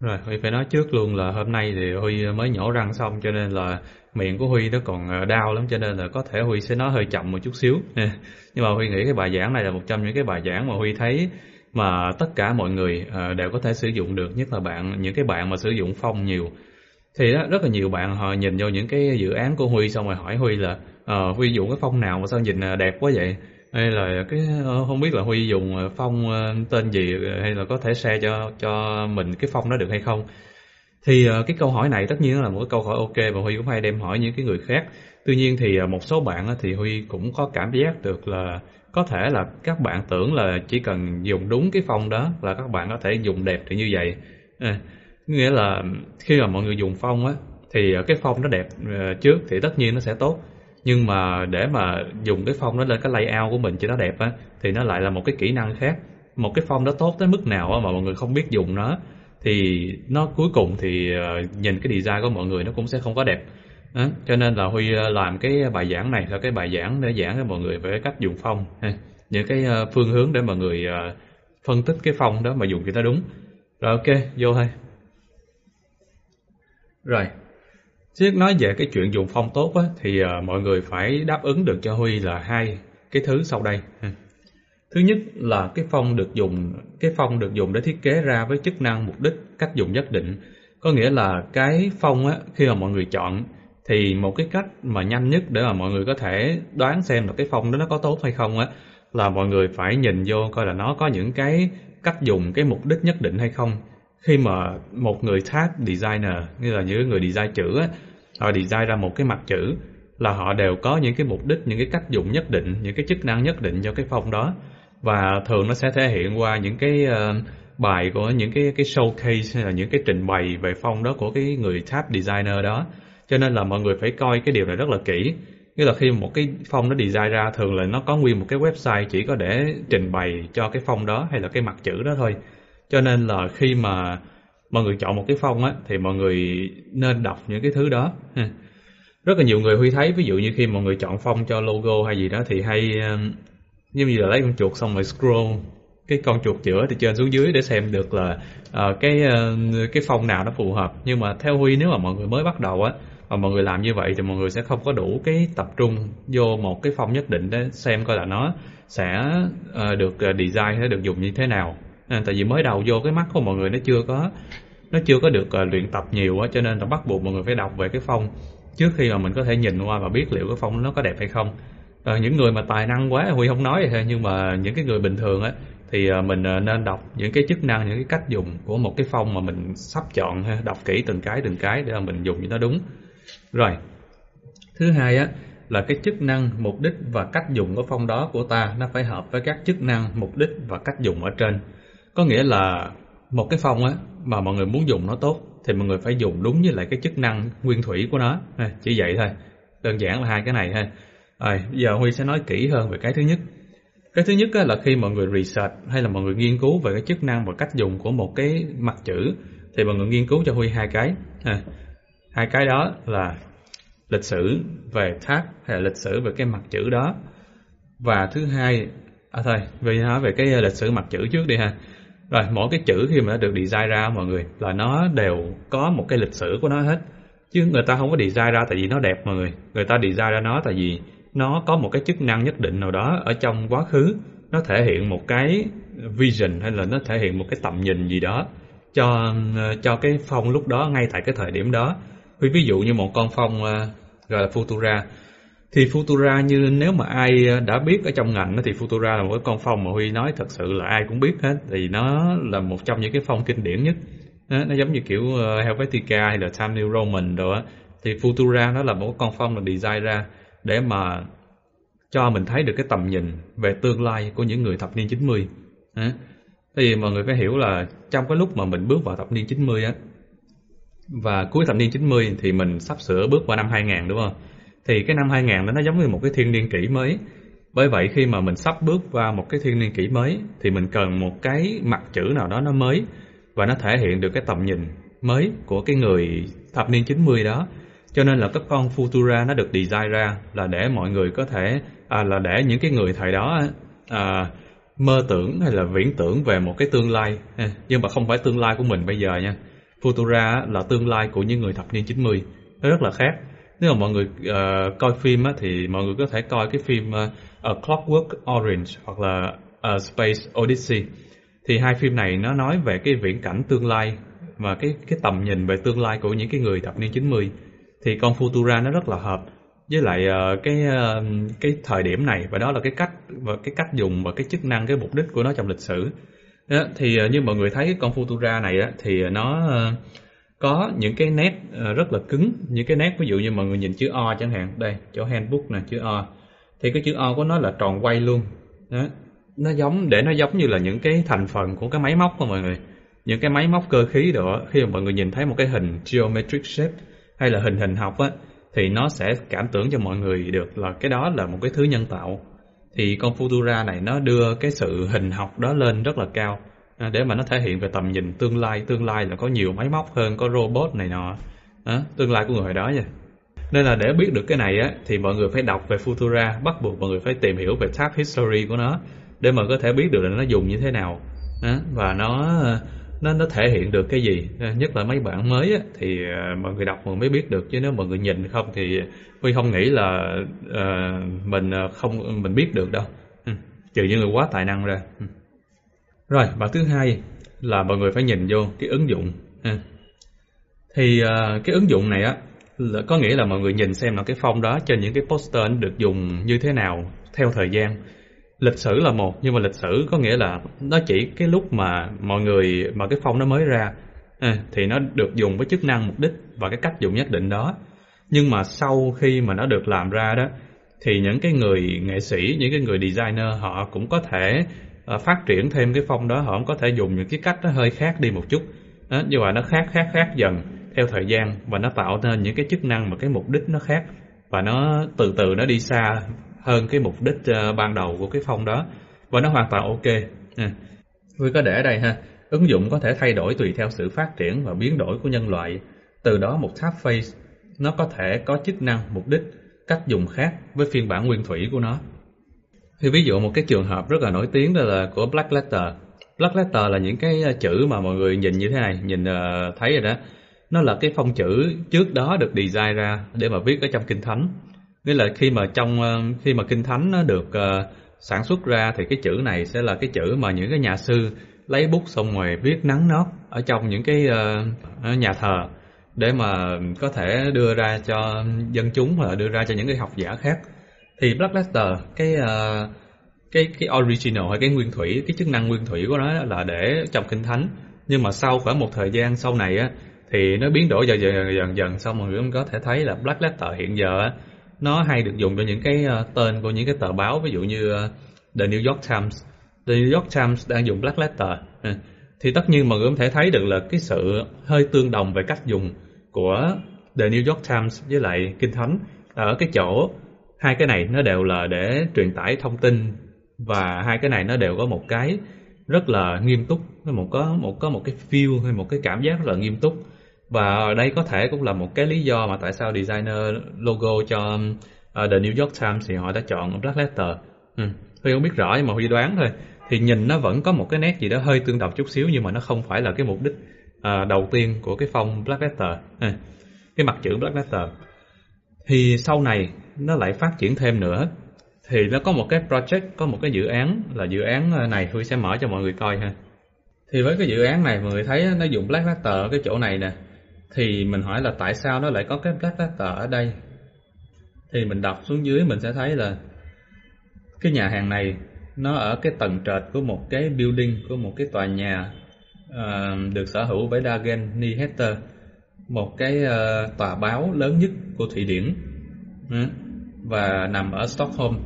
Rồi, Huy phải nói trước luôn là hôm nay thì Huy mới nhổ răng xong cho nên là miệng của Huy nó còn ờ, đau lắm cho nên là có thể Huy sẽ nói hơi chậm một chút xíu. Nhưng mà Huy nghĩ cái bài giảng này là một trong những cái bài giảng mà Huy thấy mà tất cả mọi người ờ, đều có thể sử dụng được, nhất là bạn những cái bạn mà sử dụng phong nhiều. Thì đó, rất là nhiều bạn họ nhìn vô những cái dự án của Huy xong rồi hỏi Huy là ờ, Huy dùng cái phong nào mà sao nhìn ờ, đẹp quá vậy? Hay là cái ờ, không biết là Huy dùng ờ, phong ờ, tên gì ờ, hay là có thể share cho cho mình cái phong đó được hay không? Thì ờ, cái câu hỏi này tất nhiên là một cái câu hỏi ok và Huy cũng hay đem hỏi những cái người khác. Tuy nhiên thì một số bạn thì Huy cũng có cảm giác được là có thể là các bạn tưởng là chỉ cần dùng đúng cái phong đó là các bạn có thể dùng đẹp thì như vậy. À, nghĩa là khi mà mọi người dùng phong á thì cái phong nó đẹp trước thì tất nhiên nó sẽ tốt nhưng mà để mà dùng cái phong nó lên cái layout của mình cho nó đẹp á, thì nó lại là một cái kỹ năng khác. Một cái phong đó tốt tới mức nào mà mọi người không biết dùng nó, thì nó cuối cùng thì ờ, nhìn cái design của mọi người nó cũng sẽ không có đẹp. Đó. cho nên là Huy ờ, làm cái bài giảng này là cái bài giảng để giảng cho mọi người về cách dùng phong những cái ờ, phương hướng để mọi người phân tích cái phong đó mà dùng cho nó đúng. Rồi, ok, vô thôi. Rồi. Chứ nói về cái chuyện dùng phong tốt á, thì uh, mọi người phải đáp ứng được cho Huy là hai cái thứ sau đây. Ừ. Thứ nhất là cái phong được dùng cái phong được dùng để thiết kế ra với chức năng mục đích cách dùng nhất định. Có nghĩa là cái phong á khi mà mọi người chọn thì một cái cách mà nhanh nhất để mà mọi người có thể đoán xem là cái phong đó nó có tốt hay không á là mọi người phải nhìn vô coi là nó có những cái cách dùng cái mục đích nhất định hay không khi mà một người tab designer như là những người design chữ á, họ design ra một cái mặt chữ là họ đều có những cái mục đích những cái cách dùng nhất định những cái chức năng nhất định cho cái phong đó. Và thường nó sẽ thể hiện qua những cái uh, bài của những cái cái showcase hay là những cái trình bày về phong đó của cái người tab designer đó. Cho nên là mọi người phải coi cái điều này rất là kỹ. Như là khi một cái phong nó design ra thường là nó có nguyên một cái website chỉ có để trình bày cho cái phong đó hay là cái mặt chữ đó thôi cho nên là khi mà mọi người chọn một cái phong á thì mọi người nên đọc những cái thứ đó. Rất là nhiều người huy thấy ví dụ như khi mọi người chọn phong cho logo hay gì đó thì hay um, như là lấy con chuột xong rồi scroll cái con chuột chữa từ trên xuống dưới để xem được là uh, cái uh, cái phong nào nó phù hợp. Nhưng mà theo huy nếu mà mọi người mới bắt đầu á và mọi người làm như vậy thì mọi người sẽ không có đủ cái tập trung vô một cái phong nhất định để xem coi là nó sẽ uh, được design sẽ được dùng như thế nào à, tại vì mới đầu vô cái mắt của mọi người nó chưa có nó chưa có được uh, luyện tập nhiều á cho nên là bắt buộc mọi người phải đọc về cái phong trước khi mà mình có thể nhìn qua và biết liệu cái phong nó có đẹp hay không. À, những người mà tài năng quá huy không nói thôi nhưng mà những cái người bình thường á thì uh, mình uh, nên đọc những cái chức năng những cái cách dùng của một cái phong mà mình sắp chọn ha đọc kỹ từng cái từng cái để mà mình dùng cho nó đúng. Rồi thứ hai á là cái chức năng mục đích và cách dùng của phong đó của ta nó phải hợp với các chức năng mục đích và cách dùng ở trên có nghĩa là một cái phong á mà mọi người muốn dùng nó tốt thì mọi người phải dùng đúng với lại cái chức năng nguyên thủy của nó. chỉ vậy thôi. Đơn giản là hai cái này ha. Rồi, giờ Huy sẽ nói kỹ hơn về cái thứ nhất. Cái thứ nhất là khi mọi người research hay là mọi người nghiên cứu về cái chức năng và cách dùng của một cái mặt chữ thì mọi người nghiên cứu cho Huy hai cái. À, hai cái đó là lịch sử về tháp hay là lịch sử về cái mặt chữ đó. Và thứ hai, à thôi, về nói về cái lịch sử mặt chữ trước đi ha. Rồi, mỗi cái chữ khi mà nó được design ra, mọi người, là nó đều có một cái lịch sử của nó hết. Chứ người ta không có design ra tại vì nó đẹp, mọi người. Người ta design ra nó tại vì nó có một cái chức năng nhất định nào đó ở trong quá khứ. Nó thể hiện một cái vision hay là nó thể hiện một cái tầm nhìn gì đó cho cho cái phong lúc đó, ngay tại cái thời điểm đó. Ví dụ như một con phong ờ, gọi là Futura thì Futura như nếu mà ai ờ, đã biết ở trong ngành thì Futura là một cái con phong mà Huy nói thật sự là ai cũng biết hết. Thì nó là một trong những cái phong kinh điển nhất. Nó giống như kiểu ờ, Helvetica hay là Time New Roman rồi á. Thì Futura nó là một con phong là design ra để mà cho mình thấy được cái tầm nhìn về tương lai của những người thập niên 90 đó. thì mọi người phải hiểu là trong cái lúc mà mình bước vào thập niên 90 á, và cuối thập niên 90 thì mình sắp sửa bước vào năm 2000 đúng không? Thì cái năm 2000 đó nó giống như một cái thiên niên kỷ mới. Bởi vậy khi mà mình sắp bước vào một cái thiên niên kỷ mới thì mình cần một cái mặt chữ nào đó nó mới và nó thể hiện được cái tầm nhìn mới của cái người thập niên 90 đó. Cho nên là cái con Futura nó được design ra là để mọi người có thể à, là để những cái người thời đó à, mơ tưởng hay là viễn tưởng về một cái tương lai à, nhưng mà không phải tương lai của mình bây giờ nha Futura là tương lai của những người thập niên 90 nó rất là khác nếu mà mọi người uh, coi phim á, thì mọi người có thể coi cái phim uh, A Clockwork Orange hoặc là A Space Odyssey. Thì hai phim này nó nói về cái viễn cảnh tương lai và cái cái tầm nhìn về tương lai của những cái người thập niên 90 thì con Futura nó rất là hợp với lại uh, cái uh, cái thời điểm này và đó là cái cách và cái cách dùng và cái chức năng cái mục đích của nó trong lịch sử. Đó, thì uh, như mọi người thấy con Futura này á, thì nó uh, có những cái nét ờ, rất là cứng. Những cái nét ví dụ như mọi người nhìn chữ O chẳng hạn. Đây, chỗ handbook nè, chữ O. Thì cái chữ O của nó là tròn quay luôn. Đó. Nó giống, để nó giống như là những cái thành phần của cái máy móc của mọi người. Những cái máy móc cơ khí đó khi mà mọi người nhìn thấy một cái hình geometric shape hay là hình hình học á, thì nó sẽ cảm tưởng cho mọi người được là cái đó là một cái thứ nhân tạo. Thì con Futura này nó đưa cái sự hình học đó lên rất là cao. À, để mà nó thể hiện về tầm nhìn tương lai tương lai là có nhiều máy móc hơn có robot này nọ. À, tương lai của người đó nha. Nên là để biết được cái này á thì mọi người phải đọc về Futura bắt buộc mọi người phải tìm hiểu về tab history của nó để mà có thể biết được là nó dùng như thế nào. À, và nó nó nó thể hiện được cái gì. À, nhất là mấy bản mới á, thì à, mọi người đọc mọi mới biết được. Chứ nếu mọi người nhìn không thì Huy không nghĩ là uh, mình không mình biết được đâu. Ừ. trừ những người quá tài năng ra. Ừ rồi và thứ hai là mọi người phải nhìn vô cái ứng dụng ha. thì uh, cái ứng dụng này á là có nghĩa là mọi người nhìn xem là cái phong đó trên những cái poster được dùng như thế nào theo thời gian lịch sử là một nhưng mà lịch sử có nghĩa là nó chỉ cái lúc mà mọi người mà cái phong nó mới ra à, thì nó được dùng với chức năng mục đích và cái cách dùng nhất định đó nhưng mà sau khi mà nó được làm ra đó thì những cái người nghệ sĩ những cái người designer họ cũng có thể Ờ, phát triển thêm cái phong đó họ cũng có thể dùng những cái cách nó hơi khác đi một chút. Đó, nhưng mà nó khác khác khác dần theo thời gian và nó tạo nên những cái chức năng và cái mục đích nó khác. Và nó từ từ nó đi xa hơn cái mục đích uh, ban đầu của cái phong đó. Và nó hoàn toàn ok. À. Có để ở đây ha. Ứng dụng có thể thay đổi tùy theo sự phát triển và biến đổi của nhân loại. Từ đó một tab face nó có thể có chức năng mục đích cách dùng khác với phiên bản nguyên thủy của nó thì ví dụ một cái trường hợp rất là nổi tiếng đó là của Black Letter. Black Letter là những cái ờ, chữ mà mọi người nhìn như thế này nhìn uh, thấy rồi đó. Nó là cái phong chữ trước đó được design ra để mà viết ở trong kinh thánh. Nghĩa là khi mà trong ờ, khi mà kinh thánh nó được uh, sản xuất ra thì cái chữ này sẽ là cái chữ mà những cái nhà sư lấy bút xong rồi viết nắng nót ở trong những cái uh, nhà thờ để mà có thể đưa ra cho dân chúng hoặc là đưa ra cho những cái học giả khác thì Black Letter cái uh, cái cái original hay cái nguyên thủy cái chức năng nguyên thủy của nó là để trong kinh thánh. Nhưng mà sau khoảng một thời gian sau này á thì nó biến đổi dần dần dần dần. Xong mọi người cũng có thể thấy là Black Letter hiện giờ á nó hay được dùng cho những cái ờ, tên của những cái tờ báo. Ví dụ như ờ, The New York Times. The New York Times đang dùng Black Letter ừ. thì tất nhiên mọi người có thể thấy được là cái sự hơi tương đồng về cách dùng của The New York Times với lại Kinh Thánh ở cái chỗ hai cái này nó đều là để truyền tải thông tin và hai cái này nó đều có một cái rất là nghiêm túc một có một có một cái feel hay một cái cảm giác rất là nghiêm túc và đây có thể cũng là một cái lý do mà tại sao designer logo cho uh, The New York Times thì họ đã chọn Black Letter. Ừ. Huy không biết rõ nhưng mà Huy đoán thôi. Thì nhìn nó vẫn có một cái nét gì đó hơi tương đồng chút xíu nhưng mà nó không phải là cái mục đích uh, đầu tiên của cái phong Black Letter. Ừ. Cái mặt chữ Black Letter. Thì sau này nó lại phát triển thêm nữa. Thì nó có một cái project, có một cái dự án là dự án ờ, này tôi sẽ mở cho mọi người coi ha. Thì với cái dự án này mọi người thấy nó dùng Black Letter ở cái chỗ này nè thì mình hỏi là tại sao nó lại có cái black letter ở đây thì mình đọc xuống dưới mình sẽ thấy là cái nhà hàng này nó ở cái tầng trệt của một cái building của một cái tòa nhà uh, được sở hữu bởi Dagen Nyheter một cái uh, tòa báo lớn nhất của Thụy Điển uh, và nằm ở Stockholm.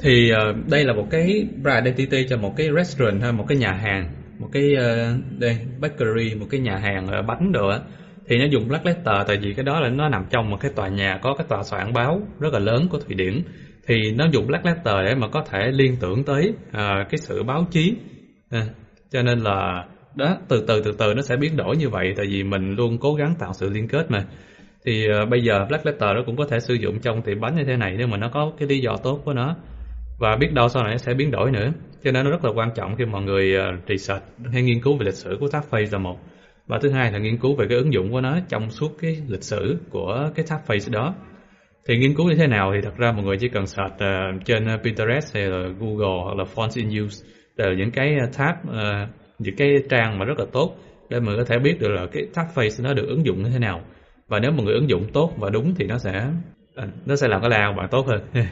Thì uh, đây là một cái brand identity cho một cái restaurant hay một cái nhà hàng một cái uh, đây bakery một cái nhà hàng uh, bánh đồ á. Thì nó dùng black letter tại vì cái đó là nó nằm trong một cái tòa nhà có cái tòa soạn báo rất là lớn của Thụy Điển. Thì nó dùng black letter để mà có thể liên tưởng tới uh, cái sự báo chí. À, cho nên là đó từ từ từ từ nó sẽ biến đổi như vậy tại vì mình luôn cố gắng tạo sự liên kết mà thì uh, bây giờ black letter nó cũng có thể sử dụng trong tiệm bánh như thế này nếu mà nó có cái lý do tốt của nó. Và biết đâu sau này nó sẽ biến đổi nữa. Cho nên nó rất là quan trọng khi mọi người uh, research hay nghiên cứu về lịch sử của tháp face là một. Và thứ hai là nghiên cứu về cái ứng dụng của nó trong suốt cái lịch sử của cái typeface đó. Thì nghiên cứu như thế nào thì thật ra mọi người chỉ cần search uh, trên Pinterest hay là Google hoặc là Fonts in Use đều là những cái tab uh, những cái trang mà rất là tốt để mình có thể biết được là cái typeface nó được ứng dụng như thế nào và nếu mọi người ứng dụng tốt và đúng thì nó sẽ à, nó sẽ làm cái lao bạn tốt hơn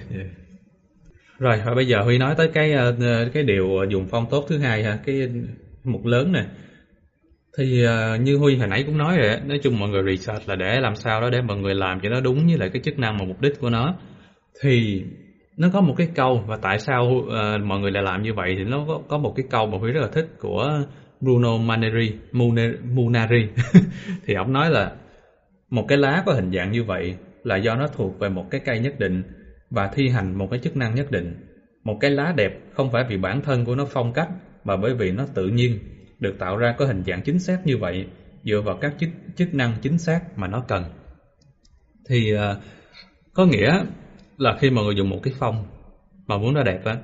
rồi và bây giờ huy nói tới cái ờ, cái điều dùng phong tốt thứ hai ha cái mục lớn này thì uh, như Huy hồi nãy cũng nói rồi nói chung mọi người research là để làm sao đó để mọi người làm cho nó đúng với lại cái chức năng và mục đích của nó. Thì nó có một cái câu và tại sao uh, mọi người lại làm như vậy thì nó có, có một cái câu mà Huy rất là thích của Bruno Maneri, Munari. thì ông nói là một cái lá có hình dạng như vậy là do nó thuộc về một cái cây nhất định và thi hành một cái chức năng nhất định. Một cái lá đẹp không phải vì bản thân của nó phong cách mà bởi vì nó tự nhiên được tạo ra có hình dạng chính xác như vậy dựa vào các chức, chức năng chính xác mà nó cần. Thì uh, có nghĩa là khi mà người dùng một cái phong mà muốn nó đẹp á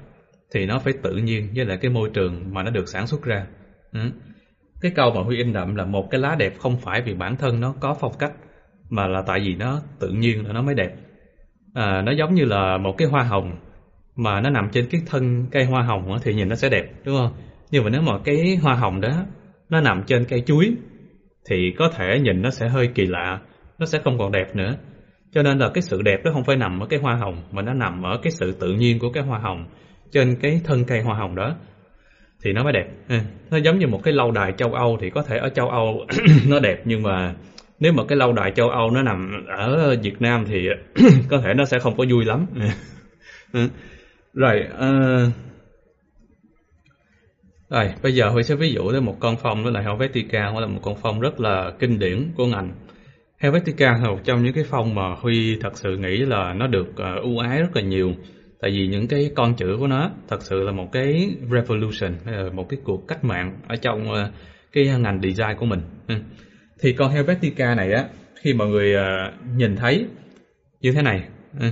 thì nó phải tự nhiên với lại cái môi trường mà nó được sản xuất ra. Ừ. Cái câu mà Huy in đậm là một cái lá đẹp không phải vì bản thân nó có phong cách mà là tại vì nó tự nhiên là nó mới đẹp. À, nó giống như là một cái hoa hồng mà nó nằm trên cái thân cây hoa hồng thì nhìn nó sẽ đẹp đúng không? Nhưng mà nếu mà cái hoa hồng đó nó nằm trên cây chuối thì có thể nhìn nó sẽ hơi kỳ lạ, nó sẽ không còn đẹp nữa. Cho nên là cái sự đẹp nó không phải nằm ở cái hoa hồng mà nó nằm ở cái sự tự nhiên của cái hoa hồng trên cái thân cây hoa hồng đó thì nó mới đẹp. Ừ, nó giống như một cái lâu đài châu Âu thì có thể ở châu Âu nó đẹp nhưng mà nếu mà cái lâu đài châu Âu nó nằm ở Việt Nam thì có thể nó sẽ không có vui lắm. Ừ. Rồi, uh, rồi, bây giờ Huy sẽ ví dụ tới một con phong đó là Helvetica, nó là một con phong rất là kinh điển của ngành. Helvetica là một trong những cái phong mà Huy thật sự nghĩ là nó được uh, ưu ái rất là nhiều. Tại vì những cái con chữ của nó thật sự là một cái revolution, hay là một cái cuộc cách mạng ở trong uh, cái ngành design của mình. Ừ. Thì con Helvetica này á, khi mọi người uh, nhìn thấy như thế này, ừ,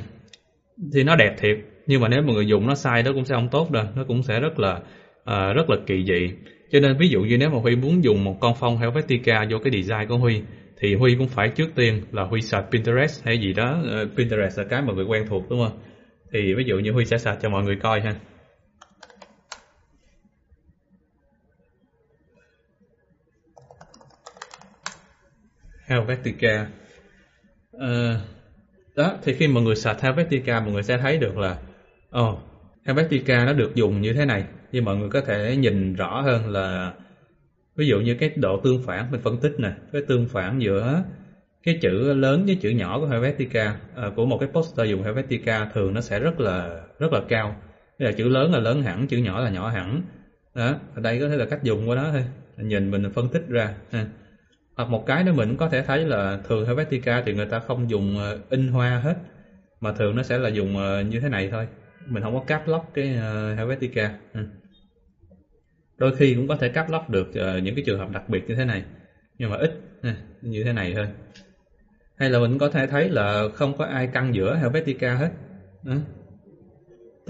thì nó đẹp thiệt. Nhưng mà nếu mọi người dùng nó sai đó cũng sẽ không tốt đâu, nó cũng sẽ rất là uh, rất là kỳ dị. Cho nên ví dụ như nếu mà Huy muốn dùng một con phong Helvetica vô cái design của Huy thì Huy cũng phải trước tiên là Huy sạch Pinterest hay gì đó uh, Pinterest là cái mà người quen thuộc đúng không? Thì ví dụ như Huy sẽ sạch cho mọi người coi ha. Helvetica uh, ờ, đó thì khi mọi người search Helvetica mọi người sẽ thấy được là oh, Helvetica nó được dùng như thế này. Nhưng mọi người có thể nhìn rõ hơn là ví dụ như cái độ tương phản mình phân tích nè cái tương phản giữa cái chữ lớn với chữ nhỏ của Helvetica à, ờ, của một cái poster dùng Helvetica thường nó sẽ rất là rất là cao. Đây là chữ lớn là lớn hẳn chữ nhỏ là nhỏ hẳn. Đó ở đây có thể là cách dùng của nó thôi. Nhìn mình phân tích ra ha hoặc một cái nữa mình cũng có thể thấy là thường Helvetica thì người ta không dùng ờ, in hoa hết, mà thường nó sẽ là dùng ờ, như thế này thôi. Mình không có cắt lóc cái ờ, Helvetica. Ừ. Đôi khi cũng có thể cắt lóc được những cái trường hợp đặc biệt như thế này, nhưng mà ít ừ, như thế này thôi. Hay là mình có thể thấy là không có ai căng giữa Helvetica hết. Ừ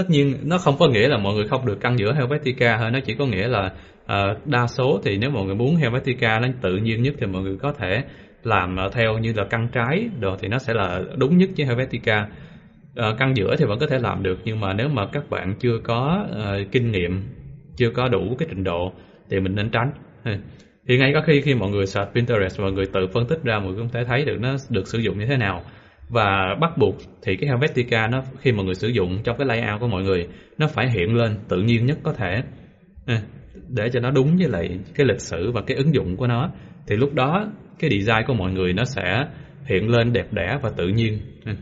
tất nhiên nó không có nghĩa là mọi người không được căn giữa Helvetica thôi. Nó chỉ có nghĩa là uh, đa số thì nếu mọi người muốn Helvetica nó tự nhiên nhất thì mọi người có thể làm ờ, theo như là căn trái đồ thì nó sẽ là đúng nhất với Helvetica. Uh, căn giữa thì vẫn có thể làm được nhưng mà nếu mà các bạn chưa có uh, kinh nghiệm chưa có đủ cái trình độ thì mình nên tránh. Thì ngay có khi khi mọi người search Pinterest mọi người tự phân tích ra mọi người cũng thể thấy được nó được sử dụng như thế nào và bắt buộc thì cái Helvetica nó khi mà người sử dụng trong cái layout của mọi người nó phải hiện lên tự nhiên nhất có thể à, để cho nó đúng với lại cái lịch sử và cái ứng dụng của nó thì lúc đó cái design của mọi người nó sẽ hiện lên đẹp đẽ và tự nhiên à.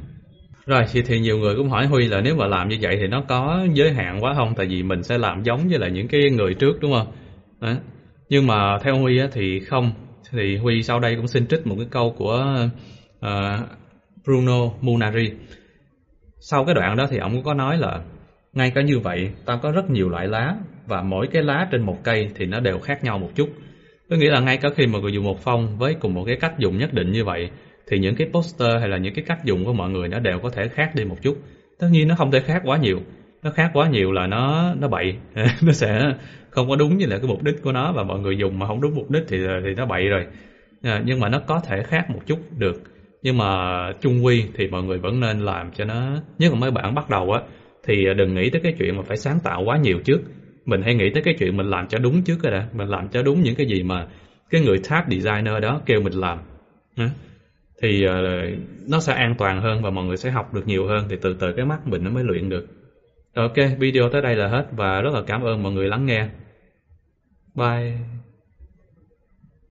rồi thì, thì nhiều người cũng hỏi Huy là nếu mà làm như vậy thì nó có giới hạn quá không? Tại vì mình sẽ làm giống với lại những cái người trước đúng không? Đó. Nhưng mà theo Huy á, thì không. Thì Huy sau đây cũng xin trích một cái câu của uh, Bruno Munari. Sau cái đoạn đó thì ông cũng có nói là ngay cả như vậy ta có rất nhiều loại lá và mỗi cái lá trên một cây thì nó đều khác nhau một chút. Có nghĩa là ngay cả khi mà người dùng một phong với cùng một cái cách dùng nhất định như vậy thì những cái poster hay là những cái cách dùng của mọi người nó đều có thể khác đi một chút. Tất nhiên nó không thể khác quá nhiều, nó khác quá nhiều là nó nó bậy nó sẽ không có đúng như là cái mục đích của nó và mọi người dùng mà không đúng mục đích thì thì nó bậy rồi à, nhưng mà nó có thể khác một chút được nhưng mà chung quy thì mọi người vẫn nên làm cho nó, nhất là mấy bạn bắt đầu á, thì đừng nghĩ tới cái chuyện mà phải sáng tạo quá nhiều trước. Mình hay nghĩ tới cái chuyện mình làm cho đúng trước rồi đã, mình làm cho đúng những cái gì mà cái người tab designer đó kêu mình làm. Thì ờ, nó sẽ an toàn hơn và mọi người sẽ học được nhiều hơn, thì từ từ cái mắt mình nó mới luyện được. Ok, video tới đây là hết và rất là cảm ơn mọi người lắng nghe. Bye.